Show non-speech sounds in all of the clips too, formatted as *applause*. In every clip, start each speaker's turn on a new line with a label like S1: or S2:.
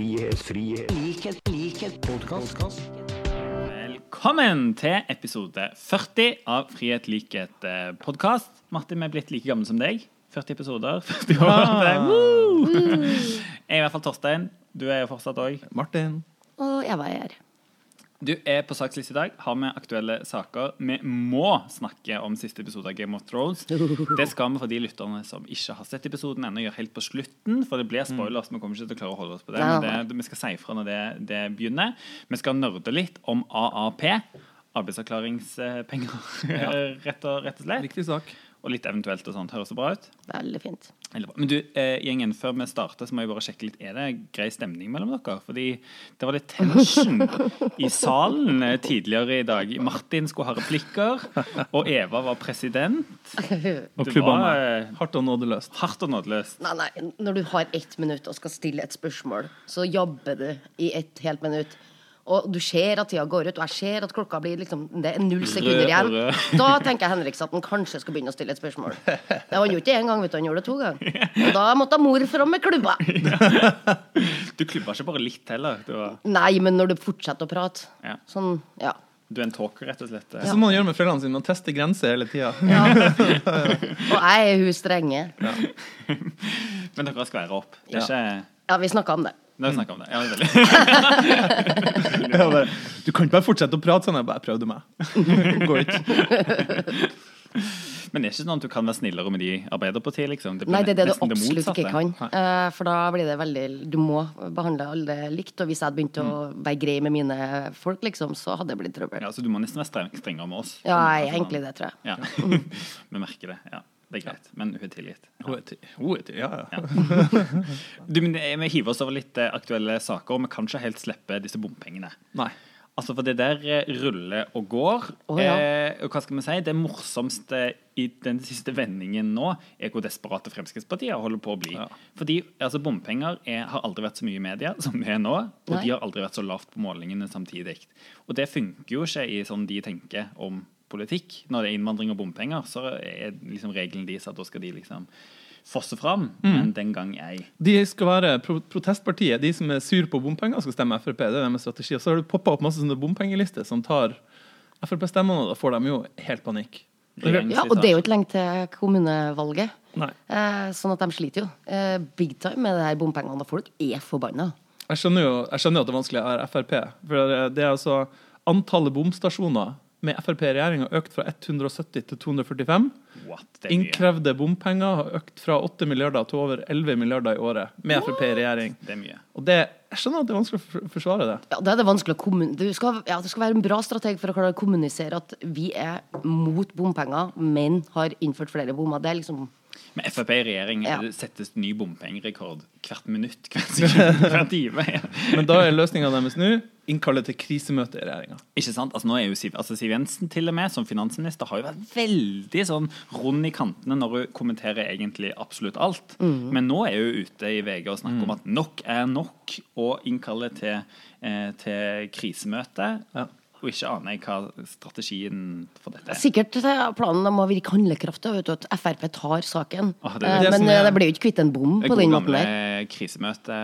S1: frihet, frihet, likhet, likhet, podkast.
S2: Velkommen til episode 40 av Frihet, likhet, podkast. Martin, vi er blitt like gamle som deg. 40 episoder. *laughs* 40 år. Er- Woo! Jeg er i hvert fall Torstein. Du er jo fortsatt òg.
S3: Martin.
S4: Og Eva er her.
S2: Du er på saksliste i dag. Har vi aktuelle saker? Vi må snakke om siste episode av Game of Thrones. Det skal vi for de lytterne som ikke har sett episoden ennå, gjøre helt på slutten. For det blir spoilers. Vi kommer ikke til å klare å holde oss på det. Men det, vi skal si ifra når det, det begynner. Vi skal nerde litt om AAP. Arbeidsavklaringspenger, *laughs* rett, og, rett og slett.
S3: Viktig sak.
S2: Og litt eventuelt og sånt. Høres det bra ut?
S4: Veldig fint.
S2: Men du, eh, gjengen, før vi starter, så må jeg bare sjekke litt. Er det grei stemning mellom dere? Fordi det var litt tension i salen eh, tidligere i dag. Martin skulle ha replikker, og Eva var president. *laughs*
S3: Og klubba
S2: var,
S3: meg.
S2: eh,
S3: Hardt og nådeløst.
S2: Hardt og nådeløst.
S4: Nei, nei, når du har ett minutt og skal stille et spørsmål, så jobber du i ett helt minutt. Og du ser at tida går ut, og jeg ser at klokka blir liksom Det er null sekunder igjen. *laughs* Da tenker jeg Henriks at han kanskje skal begynne å stille et spørsmål. Det var han gjorde ikke én gang, vet du, han gjorde det to ganger. Og da måtte mor fram med klubba. *laughs*
S2: Du klubba ikke bare litt heller. Du, var,
S4: Nei, men når du fortsetter å prate
S2: Ja.
S4: Sånn, ja.
S2: du er en talker, rett og slett.
S3: Det er som man gjør med foreldrene sine. Man tester grenser hele tida.
S4: ja. *laughs* Og jeg er hun strenge.
S2: Men dere skal være opp. Det er ikke
S4: Ja, vi snakka om det.
S2: Nå har vi snakket om det. Ja, det *laughs* veldig.
S3: Du kan ikke bare fortsette å prate sånn. Jeg bare prøvde meg. *laughs* Går ikke.
S2: Men det er ikke sånn at du kan være snillere med de i Arbeiderpartiet, liksom? Det
S4: Nei, det er det du absolutt
S2: det
S4: ikke kan. Uh, For da blir det veldig Du må behandle alle likt. Og hvis jeg hadde begynt å være grei med mine folk, liksom, så hadde det blitt trøbbel.
S2: Ja, så du må nesten være streng, strengere med oss.
S4: Ja, jeg er egentlig det, tror jeg.
S2: Ja. *laughs* Vi merker det. ja. Det er greit. Men hun er tilgitt.
S3: Hun er til- hun er til- Ja, ja. *laughs*
S2: Du, men eh, Vi hiver oss over litt eh, aktuelle saker, og vi kan ikke helt slippe disse bompengene.
S3: Nei.
S2: Altså, For det der eh, ruller og går.
S4: Oh, ja.
S2: eh, og hva skal vi si? Det morsomste i den siste vendingen nå er hvor desperate Fremskrittspartiet holder på å bli.
S3: Ja.
S2: Fordi altså, bompenger er, har aldri vært så mye i media som vi er nå. Og
S4: Nei.
S2: de har aldri vært så lavt på målingene samtidig. Og det funker jo ikke i sånn de tenker om politikk. Når det er innvandring og bompenger, så er liksom regelen deres at da skal de liksom fosse fram.
S3: Mm.
S2: Men den gang ei.
S3: De skal være pro protestpartiet. De som er sur på bompenger, skal stemme Frp. Det er deres strategi. Og så har det poppa opp masse sånne bompengelister som tar Frp-stemmene, og da får de jo helt panikk.
S4: Ja, og det er jo ikke lenge til kommunevalget.
S3: Nei.
S4: Eh, sånn at de sliter jo. Eh, big time med det her bompengene, folk er forbanna.
S3: Jeg skjønner jo jeg skjønner at det er vanskelig å være Frp. For det- det er altså Antallet bomstasjoner med Frp-regjeringa har økt fra 170 til 245.
S2: What? Det.
S3: Innkrevde bompenger har økt fra 8 milliarder til over 11 milliarder i året med Frp i regjering.
S2: Det er mye.
S3: Og det, jeg skjønner at det er vanskelig å forsvare det.
S4: Ja, det er det vanskelig å kommun... Du skal, ja, du skal være en bra strateg for å klare å kommunisere at vi er mot bompenger, men har innført flere bommer. Det er liksom
S2: Med Frp i regjering
S4: Ja.
S2: det settes ny bompengerekord hvert minutt, *laughs* hvert sekund, hver time.
S3: Men da er løsninga deres nå innkalle til krisemøte i regjeringa.
S2: Ikke sant? Altså, nå er jo Siv, altså Siv Jensen til og med som finansminister har jo vært veldig sånn rund i kantene når hun kommenterer egentlig absolutt alt. Men nå er hun ute i VG og snakker om at nok er nok, og innkalle til, eh, til krisemøte.
S3: Ja.
S2: Og ikke aner jeg hva strategien for dette er.
S4: Sikkert eh, planen om å virke handlekraftig, vet du, at Frp tar saken.
S2: Ah, det er
S4: Eh,
S3: det
S4: men
S3: er-
S4: eh, det blir jo ikke kvitt en bom
S2: Det
S4: på den måten
S2: gamle
S4: der.
S2: krisemøte.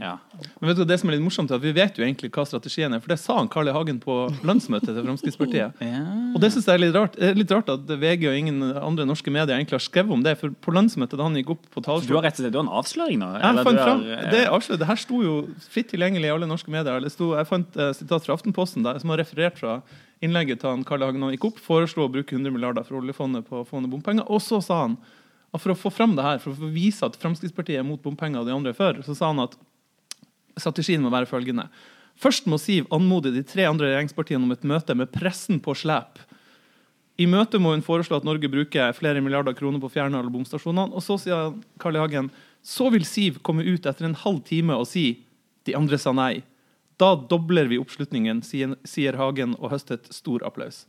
S2: Ja.
S3: Men vet du, det som er litt morsomt er at Vi vet jo egentlig hva strategien er, for det sa han Carl I. Hagen på landsmøtet til Fremskrittspartiet. *laughs*
S2: Ja.
S3: Og det synes jeg er litt rart Det er litt rart at VG og ingen andre norske medier egentlig har skrevet om det. For på landsmøtet da han gikk opp på
S2: Så du har rett og slett du har en avsløring nå?
S3: jeg fant
S2: har,
S3: fram, det, avslører, det her sto jo fritt tilgjengelig i alle norske medier. Det sto, jeg fant eh, sitat fra Aftenposten der, som har referert fra innlegget til han Karl. Hagen og gikk opp. Foreslo å bruke 100 milliarder fra oljefondet på å få ned bompenger. Og så sa han at for å få fram det her, for å vise at Fremskrittspartiet er mot bompenger og de andre er for, så sa han at strategien må være følgende. Først må Siv anmode de tre andre regjeringspartiene om et møte med pressen på slep. I møtet må hun foreslå at Norge bruker flere milliarder kroner på å fjerne alle bomstasjonene. Og så sier Carl I. Hagen så vil Siv komme ut etter en halv time og si de andre sa nei. Da dobler vi oppslutningen, sier, Hagen og høstet stor applaus.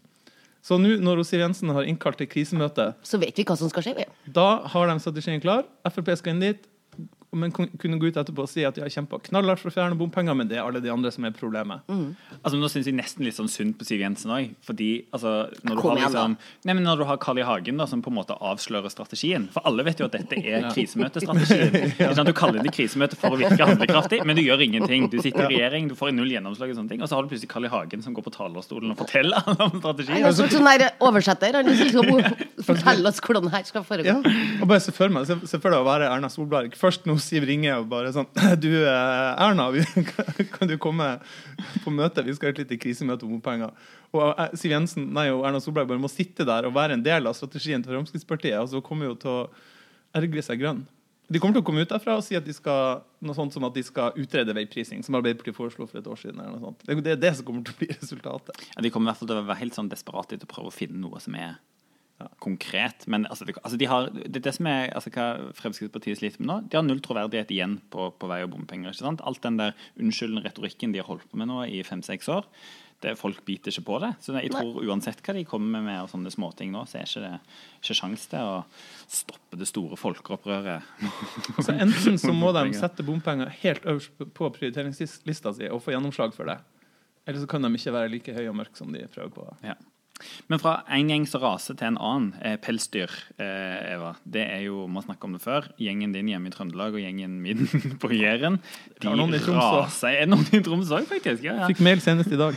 S3: Så nå når Siv Jensen har innkalt til krisemøte,
S4: Så vet vi hva som skal skje. Ja.
S3: da har de strategien klar. Frp skal inn dit. Men kunne gå ut etterpå og si at de har kjempa knallhardt for å fjerne bompenger, men det er alle de andre som er problemet.
S2: Altså, nå syns jeg nesten litt sånn synd på Siv Jensen òg. Fordi altså, når, du har liksom, nei, men når du har Carl I. Hagen da, som på en måte avslører strategien For alle vet jo at dette er krisemøtestrategien. *laughs* Ikke sant? Du kaller det krisemøte for å virke handlekraftig, men du gjør ingenting. Du sitter i regjering, du får null gjennomslag, og sånne ting, og så har du plutselig Carl I. Hagen som går på talerstolen og forteller *laughs* om strategien.
S4: er en slags sånn der oversetter. Han liksom *laughs* forteller oss hvordan det her skal foregå.
S3: Ja, og bare se for deg å være Erna Solberg. Først nå Siv ringer og bare sånn *laughs* Du, eh, Erna, *laughs* kan du komme på møte? Vi skal ha et lite krisemøte om bompenger. Og eh, Siv Jensen, nei, og Erna Solberg bare må sitte der og være en del av strategien til Fremskrittspartiet. Og så kommer jo til å ergre seg grønn. De kommer til å komme ut derfra og si at de skal noe sånt som at de skal utrede veiprising, som Arbeiderpartiet foreslo for et år siden. Det er det, som kommer til å bli resultatet.
S2: Ja, de kommer i hvert fall til å være helt sånn desperate etter å prøve å finne noe som er konkret. Men altså, det, altså de har, det, det som er altså, hva Fremskrittspartiet sliter med nå, de har null troverdighet igjen på, på vei og bompenger. ikke sant? Alt den der unnskyldende retorikken de har holdt på med nå i fem-seks år, det, folk biter ikke på det. Så jeg tror uansett hva de kommer med av sånne småting nå, så er ikke det ikke sjans til å stoppe det store folkeopprøret. *laughs*
S3: Så enten så må de sette bompenger helt øverst på prioriteringslista si og få gjennomslag for det. Eller så kan de ikke være like høye og mørke som de prøver på.
S2: Ja. Men fra en gjeng som raser til en annen, eh, pelsdyr, eh, Eva. Det er jo, vi har snakket om det før, gjengen din hjemme i Trøndelag og gjengen min *laughs* på Jæren. De raser. Er det noen i Troms òg, faktisk? Ja, ja.
S3: Fikk mail senest i dag.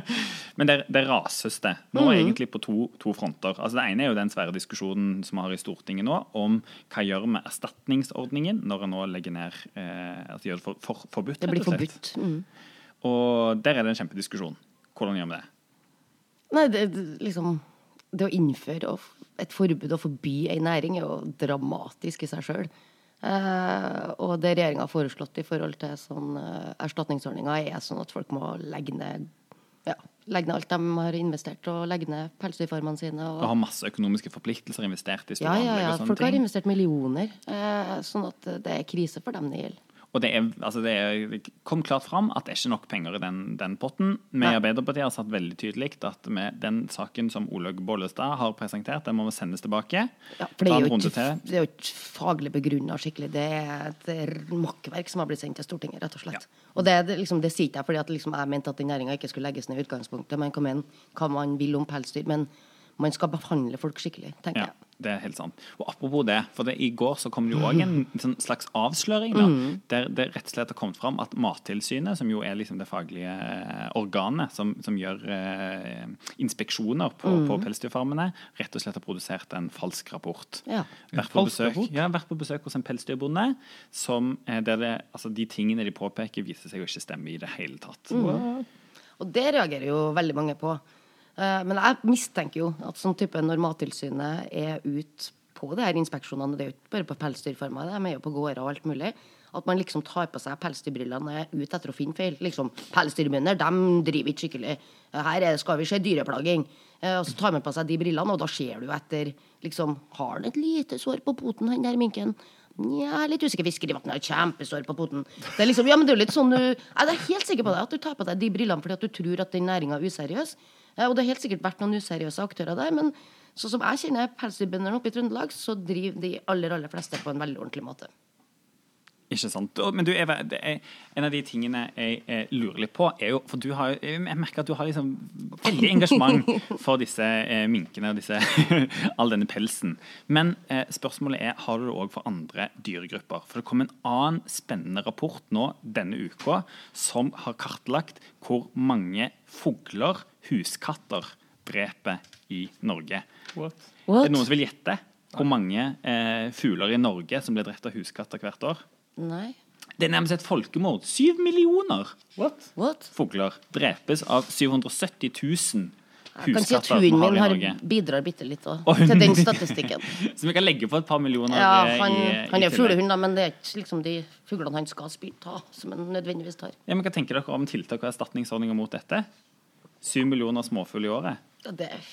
S3: *laughs*
S2: Men det, det rases det. Nå egentlig på to, to fronter. Altså Det ene er jo den svære diskusjonen som vi har i Stortinget nå, om hva gjør med erstatningsordningen når en nå legger ned eh, altså gjør det for, for, forbudt.
S4: Det blir
S2: og
S4: forbudt. Mm.
S2: Og der er det en kjempediskusjon. Hvordan gjør vi det?
S4: Nei, det, liksom Det å innføre et forbud og forby ei næring er jo dramatisk i seg sjøl. Uh, og det regjeringa har foreslått i forhold til sånn uh, erstatningsordninger, er sånn at folk må legge ned ja, legge ned alt de har investert, og legge ned pelsdyrfarmene sine.
S2: Og
S4: Og,
S2: har masse økonomiske forpliktelser, investert i store
S4: ja, ja, ja. Folk har investert millioner, Uh, sånn at det er krise for dem det gjelder.
S2: Og det, er, altså det er, kom klart fram at det er ikke nok penger i den, den potten. Vi i Arbeiderpartiet har sagt veldig tydelig at med den saken som Olaug Bollestad har presentert, den må vi sendes tilbake.
S4: Ja, for det er, jo ikke, det er jo ikke faglig begrunna skikkelig. Det er et makkverk som har blitt sendt til Stortinget, rett og slett. Og det, det, liksom, det sier ikke jeg fordi at liksom, jeg mente at den næringa ikke skulle legges ned i utgangspunktet. Man kan mene hva man vil om pelsdyr, men man skal behandle folk skikkelig, tenker
S2: Ja,
S4: jeg.
S2: Det er helt sant. Og apropos det, for det, i går så kom det jo òg en *laughs* sånn slags avsløring. Da,
S4: Mm.
S2: Der det rett og slett har kommet fram at Mattilsynet, som jo er liksom det faglige eh, organet som, som gjør eh, inspeksjoner på,
S4: Mm.
S2: på pelsdyrfarmene, rett og slett har produsert en falsk rapport.
S4: Ja.
S2: Vært på,
S3: falsk
S2: besøk,
S3: rapport?
S2: ja, vært på besøk hos en pelsdyrbonde som eh, der det, altså de tingene de påpeker, viser seg å ikke stemme i det hele tatt.
S4: Mm. Og det reagerer jo veldig mange på. Eh, Men jeg mistenker jo at sånn type når Mattilsynet er ute på de her inspeksjonene, det er jo ikke bare på pelsdyrfarmer, de er jo på gårder og alt mulig, at man liksom tar på seg pelsdyrbrillene ute etter å finne feil. Liksom, Pelsdyrbønder de driver ikke skikkelig. Eh, Her er, skal vi se dyreplaging. Eh, Og så tar man på seg de brillene, og da ser du etter liksom, Har han et lite sår på poten, han der minken? Nja, litt usikker. han har kjempesår på poten. Det er liksom, ja, men det er litt sånn du Jeg er helt sikker på det, at du tar på deg de brillene fordi at du tror at den næringa er useriøs. Og det har helt sikkert vært noen useriøse aktører der, men sånn som jeg kjenner pelsdyrbøndene oppe i Trøndelag, så driver de aller, aller fleste på en veldig ordentlig måte.
S2: Ikke sant. Men du, Eva, det er, en av de tingene jeg, eh, lurer litt på, er jo For du har, jeg merker at du har liksom veldig engasjement for disse eh, minkene og disse, *laughs* all denne pelsen. Men eh, spørsmålet er har du det òg for andre dyregrupper. For det kom en annen spennende rapport nå denne uka som har kartlagt hvor mange fugler huskatter dreper i Norge.
S3: What?
S2: Er det noen som vil gjette hvor mange eh, fugler i Norge som blir drept av huskatter hvert år?
S4: Nei.
S2: Det er nærmest et folkemord. Syv millioner
S3: What?
S4: What?
S2: fugler drepes av 770 000
S4: Jeg kan si at
S2: huskatter
S4: hunden min har bidrar bitte litt også,
S2: Og
S4: til den statistikken. *laughs*
S2: Så vi kan legge på et par millioner
S4: Ja,
S2: eh,
S4: han,
S2: i, i
S4: han er fuglehund, men det er ikke liksom de fuglene han skal spy, ta, som han nødvendigvis tar.
S2: Ja, men Hva tenker dere om tiltak og erstatningsordninger mot dette? Syv millioner småfugl i året.
S4: Ja, Det er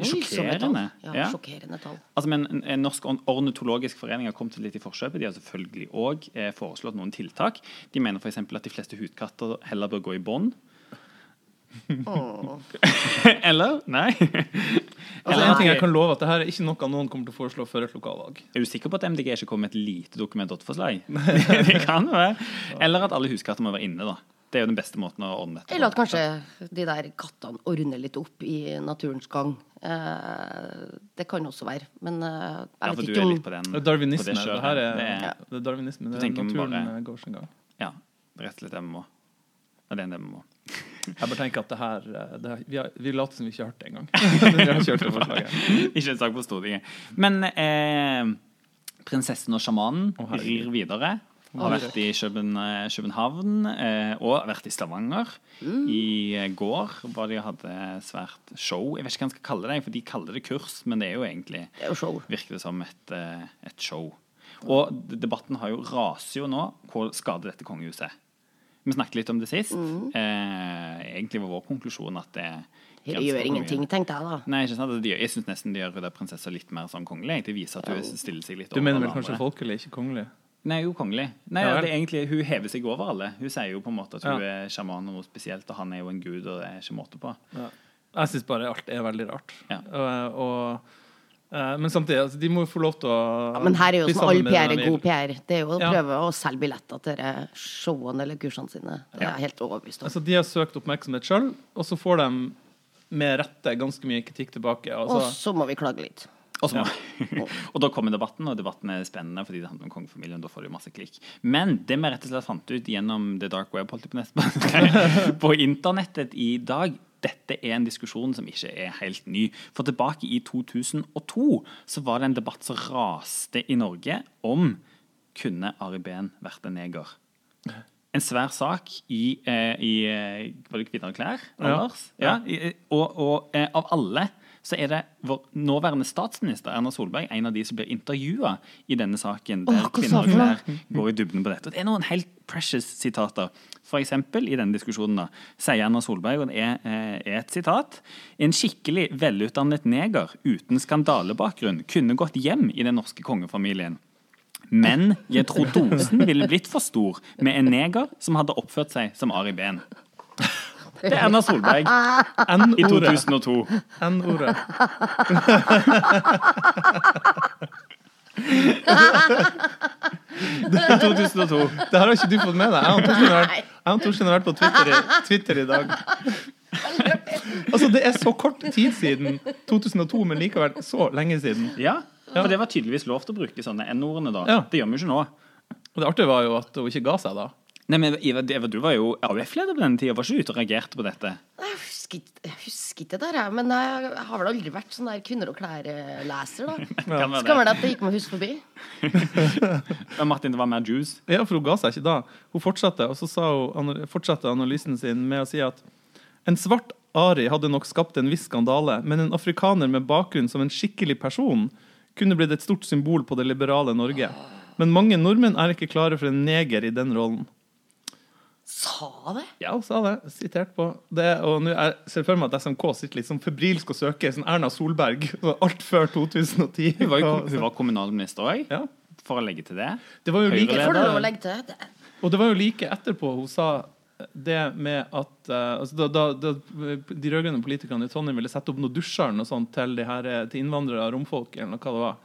S2: sjokkerende.
S4: Ja,
S2: Ja.
S4: sjokkerende tall.
S2: Altså, men en- en Norsk ornitologisk forening har kommet litt i forkjøpet. De har selvfølgelig òg eh, foreslått noen tiltak. De mener f.eks. at de fleste hudkatter heller bør gå i bånd. *laughs* Eller? Nei.
S3: Altså, en ting jeg kan love at det her er ikke noe noen kommer til å foreslå før et lokalvalg.
S2: Er du sikker på at MDG ikke kommer med et lite Dokument 8-forslag? *laughs* det kan være. Eller at alle huskatter må være inne, da. Det er jo den beste måten å ordne etter.
S4: Eller at kanskje de der kattene ordner litt opp i naturens gang. Eh, det kan også være. Men eh,
S2: Ja,
S4: jeg
S2: for
S4: vet
S2: du
S4: ikke
S2: er
S4: om
S2: litt på den.
S3: Det er
S2: på
S3: darwinisme.
S2: det
S3: Det, her er,
S2: Det er-
S3: det er darwinisme. Det er naturen
S2: bare-
S3: går sin gang.
S2: Ja, det er rett og slett må. Ja, det er vi må.
S3: Jeg bare tenker at det her, eh, det her vi, har, vi later som vi ikke har hørt det engang. *laughs*
S2: ikke en sak på Stortinget. Men eh, prinsessen og sjamanen
S3: oh,
S2: rir videre. Har vært i Køben, eh, København eh, og vært i Stavanger. I eh, går var de hadde svært show. Jeg vet ikke hva jeg skal kalle det, for de kaller det kurs, men det er jo egentlig
S4: Det er jo show.
S2: virker det som et, et show. Og debatten har jo raser jo nå. Hvor skader dette kongehuset? Vi snakket litt om det sist. Eh, egentlig var vår konklusjon at det
S4: Det gjør ingenting, tenkte jeg da.
S2: Nei, ikke sant? Jeg syns nesten de gjør det prinsessa litt mer sånn kongelig. Det viser at hun stiller seg litt over
S3: Du mener vel kanskje folkelig, ikke kongelig?
S2: Nei, jo kongelig. Nei,
S3: Ja,
S2: det er egentlig, Hun hever seg over alle. Hun sier jo på en måte at hun
S3: Ja.
S2: er sjaman og noe spesielt, og han er jo en gud, og det er ikke måte på.
S3: Jeg syns bare alt er veldig rart.
S2: Ja.
S3: Og, og, eh, men samtidig, altså, de må jo få lov til å
S4: Ja, men her er jo som all PR er god. PR. Det er jo å
S3: Ja.
S4: prøve å selge billetter til showene eller kursene sine. Det er helt overbevist om.
S3: Altså, de har søkt oppmerksomhet sjøl, og så får de med rette ganske mye kritikk tilbake.
S4: Og
S3: Altså,
S4: så må vi klage litt.
S2: Og, må- *laughs* og da kommer debatten, og debatten er spennende fordi det handler om kongefamilien. Da får du masse klikk. Men det vi rett og slett fant ut gjennom the dark web på, *laughs* på internettet i dag dette er en diskusjon som ikke er helt ny. For tilbake i 2002 så var det en debatt som raste i Norge om kunne Ari Behn vært en neger. En svær sak i, eh, i eh, Var det Kvinner og klær?
S3: Ja.
S2: Ja. i- og og eh, av alle så er det vår nåværende statsminister Erna Solberg en av de som blir intervjua i denne saken. Der
S4: oh,
S2: kvinner og klær går i dybden på dette. Og det er noen helt precious sitater. For eksempel i denne diskusjonen da, sier Erna Solberg, og det er, eh, er et sitat En skikkelig velutdannet neger uten skandalebakgrunn kunne gått hjem i den norske kongefamilien. Men jeg tror dosen ville blitt for stor med en neger som hadde oppført seg som Ari Behn. Det er Erna Solberg i 2002.
S3: N-ordet.
S2: Det er 2002.
S3: Det har ikke du fått med deg. Jeg og Torstein har vært- på Twitter i, Twitter i dag. Altså, det er så kort tid siden 2002, men likevel så lenge siden.
S2: Ja, for det var tydeligvis lov til å bruke sånne N-ordene da.
S3: Ja.
S2: Det gjør vi ikke nå.
S3: Og det artige var jo at hun ikke ga seg da.
S2: Nei, men Eva, Eva, du var jo AUF-leder på denne tida. Var ikke ute og reagerte på dette?
S4: Jeg husker, ikke- det der, jeg. Men jeg har vel aldri vært sånn der Kvinner og klær-leser, da. *laughs* Skal vel
S2: det.
S4: at det gikk meg hus forbi. *laughs*
S2: Martin, det var mer juice.
S3: Ja, for hun ga seg ikke da. Hun fortsatte, og så sa hun, fortsatte analysen sin med å si at en svart Ari hadde nok skapt en viss skandale, men en afrikaner med bakgrunn som en skikkelig person kunne blitt et stort symbol på det liberale Norge. Men mange nordmenn er ikke klare for en neger i den rollen.
S4: Sa det?
S3: Ja, hun sa det. Sitert på det. Og nå er- ser jeg for meg at SMK sitter litt sånn febrilsk og søker sånn Erna Solberg. *laughs* Alt før 2010.
S2: Hun var, jo, *laughs* hun var kommunalminister òg,
S3: Ja.
S2: for å legge til det.
S3: Det var jo like
S4: Det får du lov å legge til. Det.
S3: Og det var jo like etterpå hun sa det med at uh, altså da, da, da de rød-grønne politikerne i Trondheim ville sette opp noe dusjer noe sånt til, de her, eh, til innvandrere og romfolk, eller noe hva det var.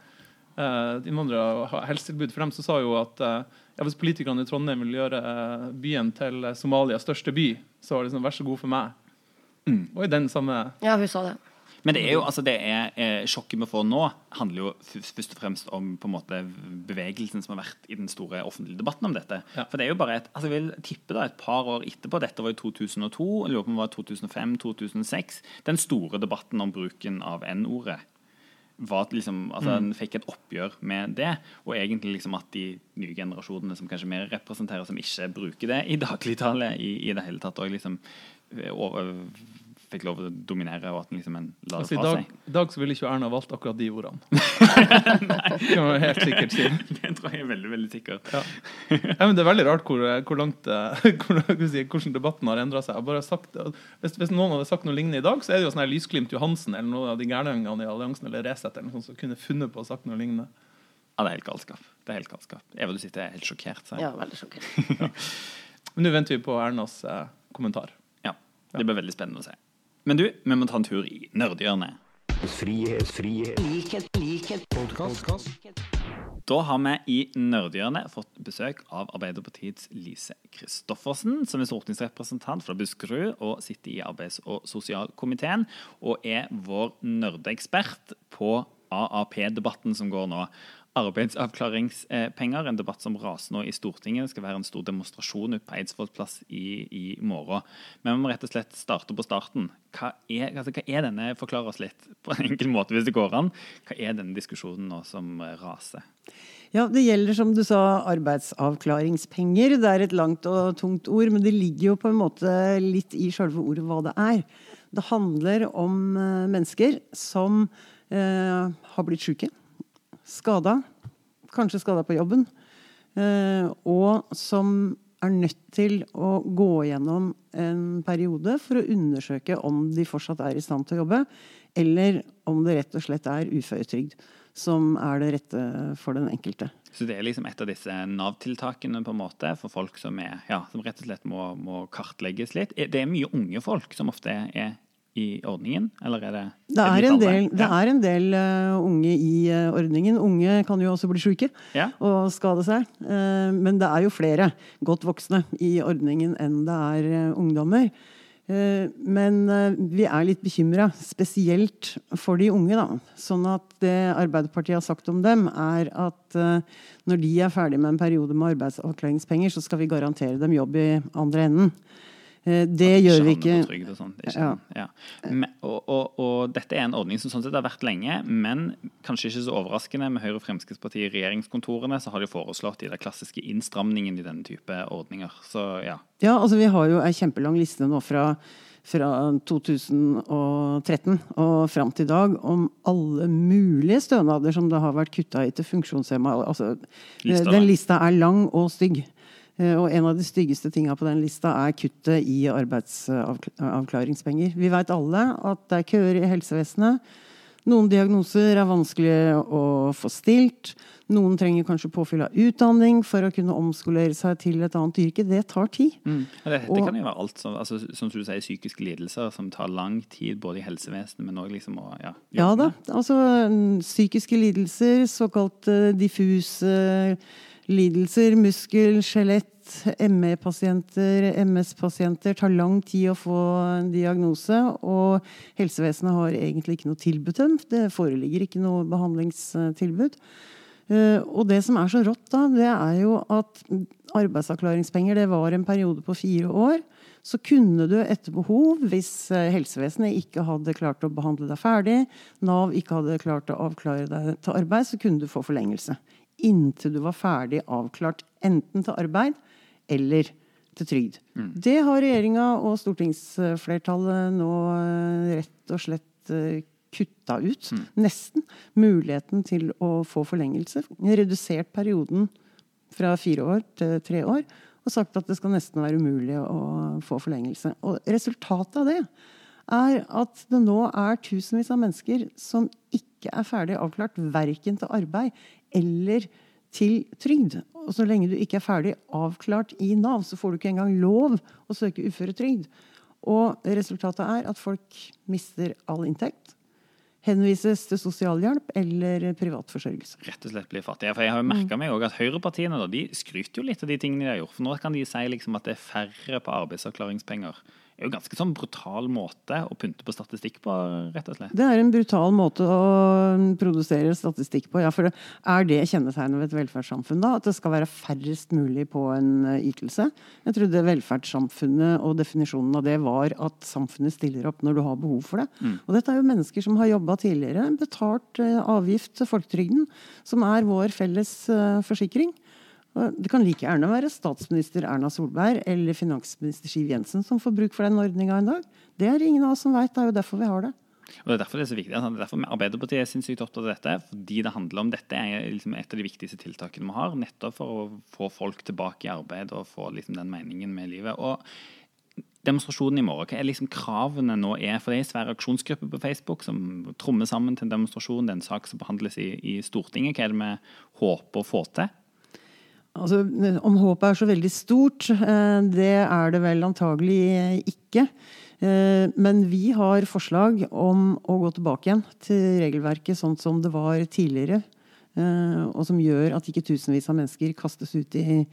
S3: Uh, innvandrere og helsetilbud for dem, så sa hun at eh, ja, hvis politikerne i Trondheim vil gjøre eh, byen til eh, Somalias største by, så var det sånn, vær så god for meg. Og i den samme
S4: Ja, hun sa det.
S2: Men det er jo, altså det er, eh, sjokket vi får nå, handler jo f- først og fremst om på en måte bevegelsen som har vært i den store offentlige debatten om dette.
S3: Ja.
S2: For det er jo bare et, altså jeg vil tippe da et par år etterpå, dette var i 2002, jeg lurer på om det var 2005-2006, den store debatten om bruken av N-ordet var at liksom, altså
S3: Mm.
S2: En fikk et oppgjør med det, og egentlig liksom at de nye generasjonene som kanskje mer representerer, som ikke bruker det i dagligtale i, i det hele tatt, og liksom eh, fikk lov til å dominere, og at den liksom en la det
S3: altså,
S2: fra
S3: dag,
S2: seg.
S3: I dag så ville ikke Erna valgt akkurat de ordene. *laughs* det kan helt sikkert si. *laughs*
S2: Det tror jeg er veldig veldig sikkert.
S3: Ja. Ja, men det er veldig rart hvor, hvor langt eh, *laughs* hvor, si, hvordan debatten har endra seg. Bare sagt, hvis, hvis noen hadde sagt noe lignende i dag, så er det jo sånn her Lysglimt Johansen eller noen av de gærningene i alliansen eller Resett eller noe sånt som kunne funnet på å sagt noe lignende.
S2: Ja, det er helt galskap. Det er helt galskap. Eva, du sitter helt sjokkert. Så.
S4: Ja, veldig sjokkert.
S3: Men nå venter vi på Ernas eh, kommentar.
S2: Ja. Det blir veldig spennende å se. Men du, vi må ta en tur i nerdehjørnet.
S1: frihet, frihet, likhet, likhet, podkast.
S2: Da har vi i Nerdehjørnet fått besøk av Arbeiderpartiets Lise Christoffersen, som er stortingsrepresentant fra Buskerud og sitter i arbeids- og sosialkomiteen, og er vår nerdeekspert på AAP-debatten som går nå. Arbeidsavklaringspenger, en debatt som raser nå i Stortinget. Det skal være en stor demonstrasjon ute på Eidsvolls plass i, i morgen. Men vi må rett og slett starte på starten. Hva er, altså, hva er denne, Forklar oss litt på en enkel måte, hvis det går an. Hva er denne diskusjonen nå som raser?
S5: Ja, Det gjelder, som du sa, arbeidsavklaringspenger. Det er et langt og tungt ord, men det ligger jo på en måte litt i sjølve ordet hva det er. Det handler om eh, mennesker som eh, har blitt sjuke skada, kanskje skada på jobben, eh, og som er nødt til å gå gjennom en periode for å undersøke om de fortsatt er i stand til å jobbe, eller om det rett og slett er uføretrygd som er det rette for den enkelte.
S2: Så det er liksom et av disse Nav-tiltakene på en måte for folk som, er, ja, som rett og slett må, må, kartlegges litt. Det er mye unge folk som ofte er i ordningen, eller er det
S5: Det er, en del, det er en del uh, unge i uh, ordningen. Unge kan jo også bli syke
S2: ja.
S5: og skade seg. Uh, men det er jo flere godt voksne i ordningen enn det er ungdommer. Men vi er litt bekymra, spesielt for de unge. Da. Sånn at det Arbeiderpartiet har sagt om dem, er at når de er ferdig med en periode med arbeidsavklaringspenger, så skal vi garantere dem jobb i andre enden. Eh, det gjør vi ikke.
S2: Og, sånt. ikke ja. Ja. Og, og, og, dette er en ordning som sånn sett har vært lenge, men kanskje ikke så overraskende. Med Høyre og Fremskrittspartiet i regjeringskontorene så har de foreslått de der klassiske innstramningene i denne type ordninger. Så ja.
S5: Ja, altså vi har jo ei kjempelang liste nå fra fra 2013 og fram til i dag om alle mulige stønader som det har vært kutta i til funksjonshemma. Altså, den lista er lang og stygg. Eh, og en av de styggeste tinga på den lista er kuttet i arbeidsavklaringspenger. Vi veit alle at det er køer i helsevesenet. Noen diagnoser er vanskelig å få stilt. Noen trenger kanskje påfyll av utdanning for å kunne omskolere seg til et annet yrke. Det tar tid.
S2: Mm. Det, det, kan jo være alt som, altså, som du sier, psykiske lidelser som tar lang tid både i helsevesenet, men òg liksom å ja,
S5: ja da. Altså psykiske lidelser, såkalt uh, diffuse uh, lidelser, muskel, skjelett, ME-pasienter, MS-pasienter tar lang tid å få en diagnose. Og helsevesenet har egentlig ikke noe tilbud til dem. Det foreligger ikke noe behandlingstilbud. Eh, og det som er så rått, da, det er jo at arbeidsavklaringspenger det var en periode på fire år. Så kunne du etter behov, hvis eh, helsevesenet ikke hadde klart å behandle deg ferdig, Nav ikke hadde klart å avklare deg til arbeid, så kunne du få forlengelse inntil du var ferdig avklart enten til arbeid eller til trygd. Mm. Det har regjeringa og stortingsflertallet nå eh, rett og slett eh, kutta ut. Mm. Nesten. Muligheten til å få forlengelse. Redusert perioden fra fire år til tre år. Og sagt at det skal nesten være umulig å få forlengelse. Og resultatet av det er at det nå er tusenvis av mennesker som ikke er ferdig avklart verken til arbeid eller til trygd. Og så lenge du ikke er ferdig avklart i Nav, så får du ikke engang lov å søke uføretrygd. Og resultatet er at folk mister all inntekt. Henvises til sosialhjelp eller privat forsørgelse.
S2: Rett og slett blir fattige. For jeg har jo merka meg at Høyrepartiene da, de skryter jo litt av de tingene de har gjort. For nå kan de si liksom at det er færre på arbeidsavklaringspenger er jo ganske sånn brutal måte å pynte på statistikk på, rett og slett.
S5: Det er en brutal måte å produsere statistikk på, ja. For er det kjennetegnet ved et velferdssamfunn, da? At det skal være færrest mulig på en eh, ytelse? Jeg trodde velferdssamfunnet og definisjonen av det var at samfunnet stiller opp når du har behov for det. Mm. Og dette er jo mennesker som har jobba tidligere, betalt eh, avgift til folketrygden, som er vår felles eh, forsikring. Det kan like gjerne være statsminister Erna Solberg eller finansminister Siv Jensen som får bruk for den ordninga en dag. Det er ingen av oss som veit. Det er jo derfor vi har det.
S2: Og Det er derfor det er så viktig. Det er derfor Arbeiderpartiet er sinnssykt opptatt av dette. Fordi det handler om dette er liksom et av de viktigste tiltakene vi har. Nettopp for å få folk tilbake i arbeid og få liksom den meningen med livet. Og demonstrasjonen i morgen, hva er liksom kravene nå er? For det er en svær aksjonsgruppe på Facebook som trommer sammen til en demonstrasjon. Det er en sak som behandles i, i Stortinget. Hva er det vi håper å få til?
S5: Altså, om håpet er så veldig stort, eh, det er det vel antagelig ikke. Eh, Men vi har forslag om å gå tilbake igjen til regelverket sånn som det var tidligere. eh, Og som gjør at ikke tusenvis av mennesker kastes ut i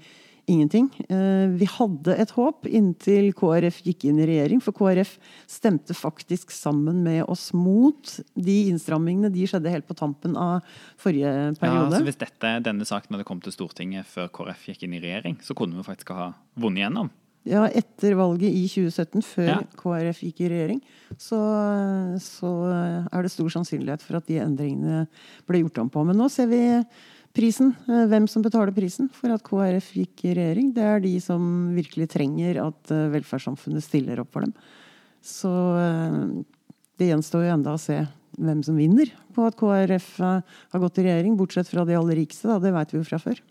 S5: ingenting. Eh, Vi hadde et håp inntil KrF gikk inn i regjering, for KrF stemte faktisk sammen med oss mot de innstrammingene. De skjedde helt på tampen av forrige periode.
S2: Ja,
S5: altså
S2: så Hvis dette, denne saken hadde kommet til Stortinget før KrF gikk inn i regjering, så kunne vi faktisk ha vunnet igjennom.
S5: Ja, etter valget i 2017, før
S2: Ja.
S5: KrF gikk i regjering, så, så er det stor sannsynlighet for at de endringene ble gjort om på. Men nå ser vi prisen. eh, Hvem som betaler prisen for at KrF gikk i regjering. Det er de som virkelig trenger at eh, velferdssamfunnet stiller opp for dem. Så eh, det gjenstår jo enda å se hvem som vinner på at KrF har gått i regjering, bortsett fra de aller rikeste. Da. Det vet vi jo fra før.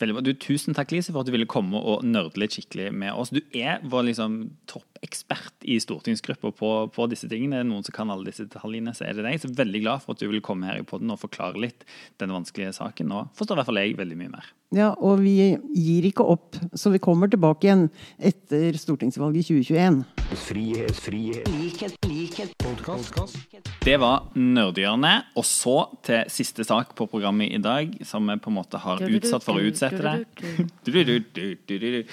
S2: Veldig bra. Du, tusen takk, Lise, for at du ville komme og nerde litt skikkelig med oss. Du er vår liksom, toppekspert i stortingsgruppa på, på disse tingene. Er det noen som kan alle disse detaljene, så er det deg. Så veldig glad for at du ville komme her i podden og forklare litt den vanskelige saken. Og forstår i hvert fall jeg veldig mye mer.
S5: Ja, og vi gir ikke opp, så vi kommer tilbake igjen etter stortingsvalget i 2021.
S1: Frihet, frihet, likhet, likhet, Podcast.
S2: Det var Nerdehjørnet. Og så til siste sak på programmet i dag, som vi på en måte har utsatt for å utsette *laughs* det.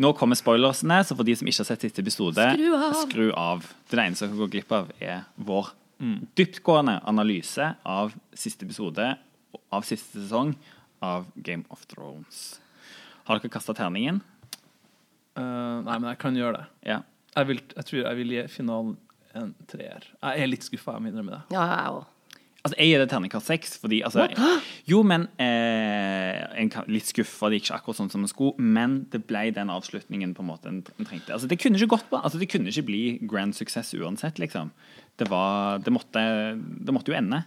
S2: Nå kommer spoilersene, så for de som ikke har sett siste episode,
S4: Skru av.
S2: skru av. Det eneste dere går glipp av, er vår dyptgående analyse av siste episode av siste sesong av Game of Thrones. Har dere kasta terningen?
S3: Uh, nei, men jeg kan gjøre det.
S2: Ja.
S3: Jeg, vil, jeg tror jeg vil gi finalen en treer. Jeg er litt skuffa, jeg må innrømme det.
S4: Ja, jeg også.
S2: Altså, Jeg gir det terningkast seks, fordi altså, Jo, men eh, en, Litt skuffa, det gikk ikke akkurat sånn som en skulle, men det ble den avslutningen på en måte en, en trengte. Altså, Det kunne ikke gått bra. Altså, det kunne ikke bli grand success uansett, liksom. Det var Det måtte, det måtte jo ende.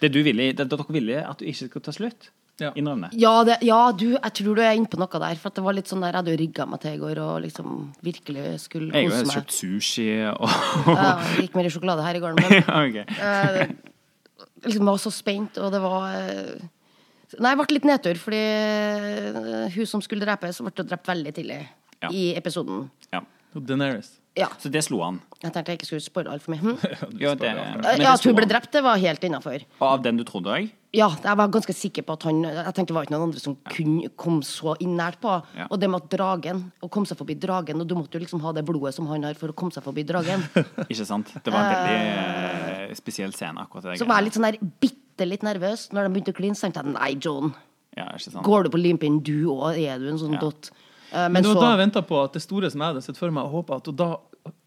S2: Det du ville, det, dere ville at du ikke skulle ta slutt.
S3: Ja.
S2: innrømme det.
S4: Ja, det, ja du, jeg tror du er inne på noe der. For at det var litt sånn der, Jeg hadde jo rigga meg til i går og liksom virkelig skulle
S2: Jeg har
S4: kose
S2: jo kjøpt sushi og
S4: Ja, det gikk mer i sjokolade her i gården, men *laughs*
S2: okay.
S4: eh, liksom, jeg var så spent, og det var eh, Nei, jeg ble litt nedtur, fordi eh, hun som skulle drepes, ble drept veldig tidlig
S2: Ja.
S4: i episoden.
S2: Ja.
S3: Daenerys.
S4: Ja.
S2: Så det slo han.
S4: Jeg tenkte jeg ikke skulle spoile altfor mye. Hm? *laughs*
S2: Ja, det,
S4: Ja, at hun ble drept, det var helt innafor.
S2: Og av den du trodde òg?
S4: Ja, jeg var ganske sikker på at han Jeg tenkte det var ikke noen andre som kunne komme så innært på.
S2: Ja.
S4: Og det med at dragen, å komme seg forbi dragen Og du måtte jo liksom ha det blodet som han har for å komme seg forbi dragen. *laughs*
S2: Ikke sant? Det var en veldig uh, spesiell scene, akkurat det.
S4: Så var jeg litt sånn der bitte litt nervøs når de begynte å kline. Så tenkte jeg nei, John,
S2: Ja, ikke sant?
S4: går du på limpinnen du òg? Er du en sånn
S2: Ja.
S4: dott? Eh,
S3: Men
S4: Men
S3: det var
S4: så
S3: da jeg venta på at det store som jeg hadde sett for meg, og håpa at, hun da,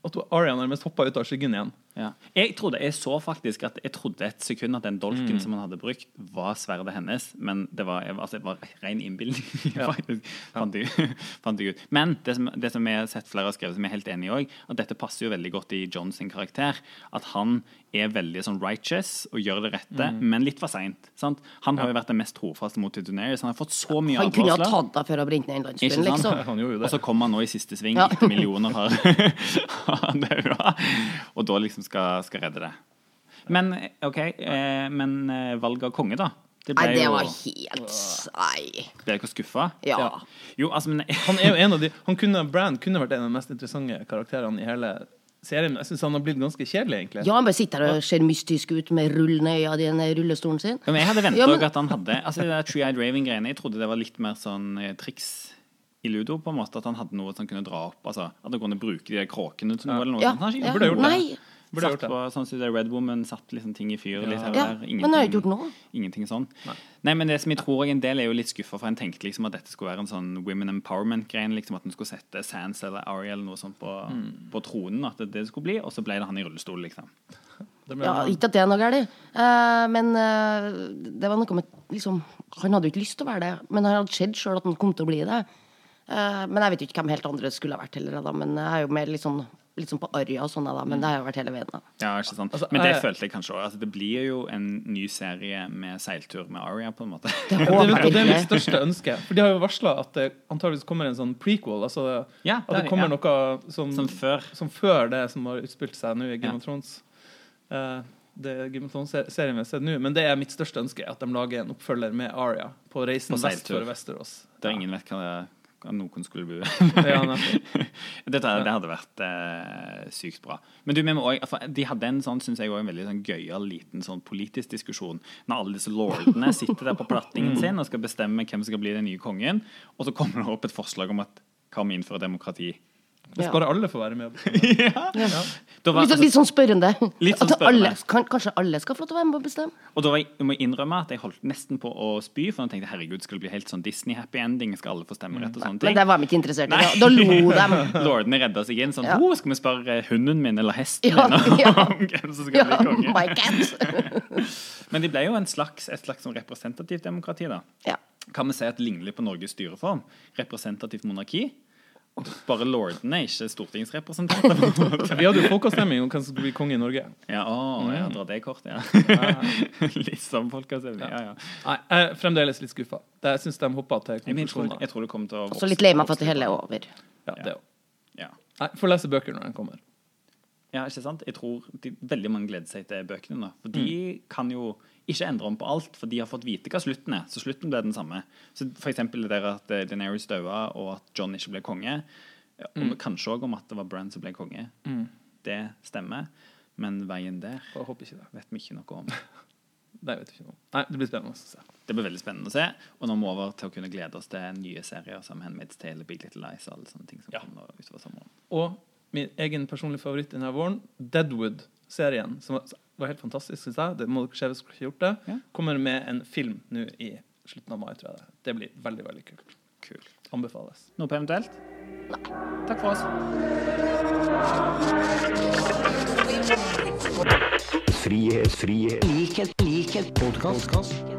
S3: at Aria nærmest hoppa ut av skyggen igjen.
S2: Ja. Jeg trodde, jeg så faktisk at jeg trodde et sekund at den dolken som han hadde brukt, var sverdet hennes, men det var, altså, det var ren innbilning. *laughs* faktisk, fant, jeg, *laughs* fant jeg ut. Men det som, det som jeg har sett flere har skrevet, som jeg er helt enig i òg, at dette passer jo veldig godt i John sin karakter. At han er veldig sånn righteous og gjør det rette, men litt for seint. Han har jo vært den mest trofaste mot Daenerys. Han har fått så mye
S4: han kunne ha tatt deg før å ha brent ned en
S2: Ikke
S4: landsbyen, liksom. *laughs*
S3: Han det.
S2: Og så kommer han nå i siste sving,
S4: Ja.
S2: etter millioner har *laughs* daua, og da liksom skal, skal redde det. Men OK, eh, men eh, valget av konge, da? Det
S4: Nei,
S2: ble
S4: det
S2: jo
S4: var helt Nei.
S2: Ble dere skuffa?
S4: Ja.
S2: Jo, altså, men *laughs*
S3: Han er jo en av de han kunne, Brand kunne vært en av de mest interessante karakterene i hele serien. Jeg syns han har blitt ganske kjedelig, egentlig.
S4: Ja, han bare sitter her og ser mystisk ut med rullende øyne i den rullestolen sin.
S2: Ja, men jeg hadde venta
S4: Ja, men-
S2: at han hadde Altså det der Tree-Eyed Raven-greiene. Jeg trodde det var litt mer sånn eh, triks i ludo, på en måte. At han hadde noe som kunne dra opp. Altså At han kunne bruke de der kråkene til noe, eller noe
S4: Ja,
S2: sånt. Han har ikke
S4: ja.
S2: gjort
S3: burde gjort det.
S4: Nei.
S3: Burde
S2: Satt
S3: gjort det.
S2: på, sånn som det Red Woman satt liksom ting i fyr litt her og
S4: Ja,
S2: der.
S4: men jeg har ikke gjort noe.
S2: Ingenting sånn. Nei. men det som jeg tror jeg en del er jo litt skuffa, for en tenkte liksom at dette skulle være en sånn women empowerment-grein. Liksom at en skulle sette Sans eller Ariel eller noe sånt på,
S3: Mm.
S2: på tronen. At det, det skulle bli, og så ble det han i rullestol, liksom. *laughs*
S4: Ja, ikke at det er noe galt, uh, men uh, det var noe med liksom, Han hadde jo ikke lyst til å være det, men han hadde sett sjøl at han kom til å bli det. Eh, men jeg vet ikke hvem helt andre skulle ha vært heller, da. Men jeg er jo mer litt sånn, litt sånn på Arja og sånn, da. Men det har jeg jo vært hele veien. da
S2: Ja, ikke sant?
S3: Altså,
S2: Men det følte jeg kanskje òg. Altså, det blir jo en ny serie med seiltur med Aria, på en måte. *laughs*
S4: Det
S3: Det, og det er mitt største ønske. For de har jo varsla at det antageligvis kommer en sånn prequel. Altså
S2: Ja, det at
S3: det
S2: det,
S3: kommer
S2: ja.
S3: noe som,
S2: Som før.
S3: som før det som har utspilt seg nå i Game
S2: Ja.
S3: of Thrones. Uh, det Game of Thrones-serien vi har sett nå. Men det er mitt største ønske, at de lager en oppfølger med Aria på reisen
S2: På
S3: vest for Westerås.
S2: Der ingen vet hva, at noen skulle bli. *laughs* *laughs* Dette, det hadde vært eh, sykt bra. Men du, også, de hadde en sånn, synes jeg, en veldig sånn gøyal liten sånn politisk diskusjon. Når alle disse lordene sitter der på platningen *laughs* sin og skal bestemme hvem som skal bli den nye kongen, og så kommer det opp et forslag om at om vi innfører demokrati?
S3: Hvis bare alle får være med. *laughs* og bestemme.
S2: Var,
S4: Litt, sånn- litt sånn spørrende.
S2: Litt sånn
S4: At alle, kan, kanskje alle skal få lov til å være med og bestemme?
S2: og da var jeg, jeg må innrømme at jeg holdt nesten på å spy, for jeg tenkte herregud, skal det bli helt sånn Disney-happy ending? Skal alle få stemmerett og sånne ting?
S4: Men det var vi ikke interessert i. Da, da lo de. *laughs*
S2: Lordene redda seg inn sånn
S4: Ja.
S2: Skal vi spørre hunden min eller hesten
S4: Ja,
S2: min
S4: ja. *laughs*
S2: om hvem som skal
S4: Ja,
S2: bli konge?
S4: my cat.
S2: Men de ble jo en slags, et slags sånn representativt demokrati, da.
S4: Ja.
S2: Kan vi si at det ligner litt på Norges styreform? Representativt monarki. Bare lordene, ikke stortingsrepresentanter. *laughs*
S3: Vi hadde jo folkeavstemning om hvem som skulle bli konge i Norge.
S2: Ja, å, ja, dra det kort, ja. *laughs* Litt som folkeavstemning. Ja, ja.
S3: Nei, jeg er fremdeles litt skuffa. Jeg syns de hoppa til
S2: jeg, tror,
S3: konklusjoner.
S2: jeg tror å
S4: Så litt lei meg for at det hele er over.
S3: Ja, det også.
S2: Ja.
S3: Nei, Får lese bøker når den kommer.
S2: Ja, ikke sant? Jeg tror de, veldig mange gleder seg til bøkene nå. For de kan jo ikke endre om på alt, for de har fått vite hva slutten er. Så slutten ble den samme. Så for eksempel det der at Deneris Daenerys daua, og at John ikke ble konge. ja, Og kanskje òg om at det var Bran som ble konge. Det stemmer. Men veien der
S3: Jeg håper ikke det.
S2: vet vi ikke noe om. *laughs*
S3: Det vet ikke noe. Nei, det blir spennende å se.
S2: Det blir veldig spennende å se. Og nå må vi over til å kunne glede oss til nye serier som Handmaid's Tale, Big Little Lies og alle sånne ting som
S3: Ja.
S2: kommer utover sommeren.
S3: Og min egen personlige favoritt denne våren, Deadwood-serien, som var- helt fantastisk, syns jeg. Det må dere se hvis dere ikke har gjort det.
S2: Ja.
S3: Kommer med en film nå i slutten av mai, tror jeg det. Det blir veldig, veldig kult.
S2: Kul.
S3: Anbefales.
S2: Noe på eventuelt? Nei. Takk for oss.
S1: Frihet, frihet, likhet, likhet, podkast.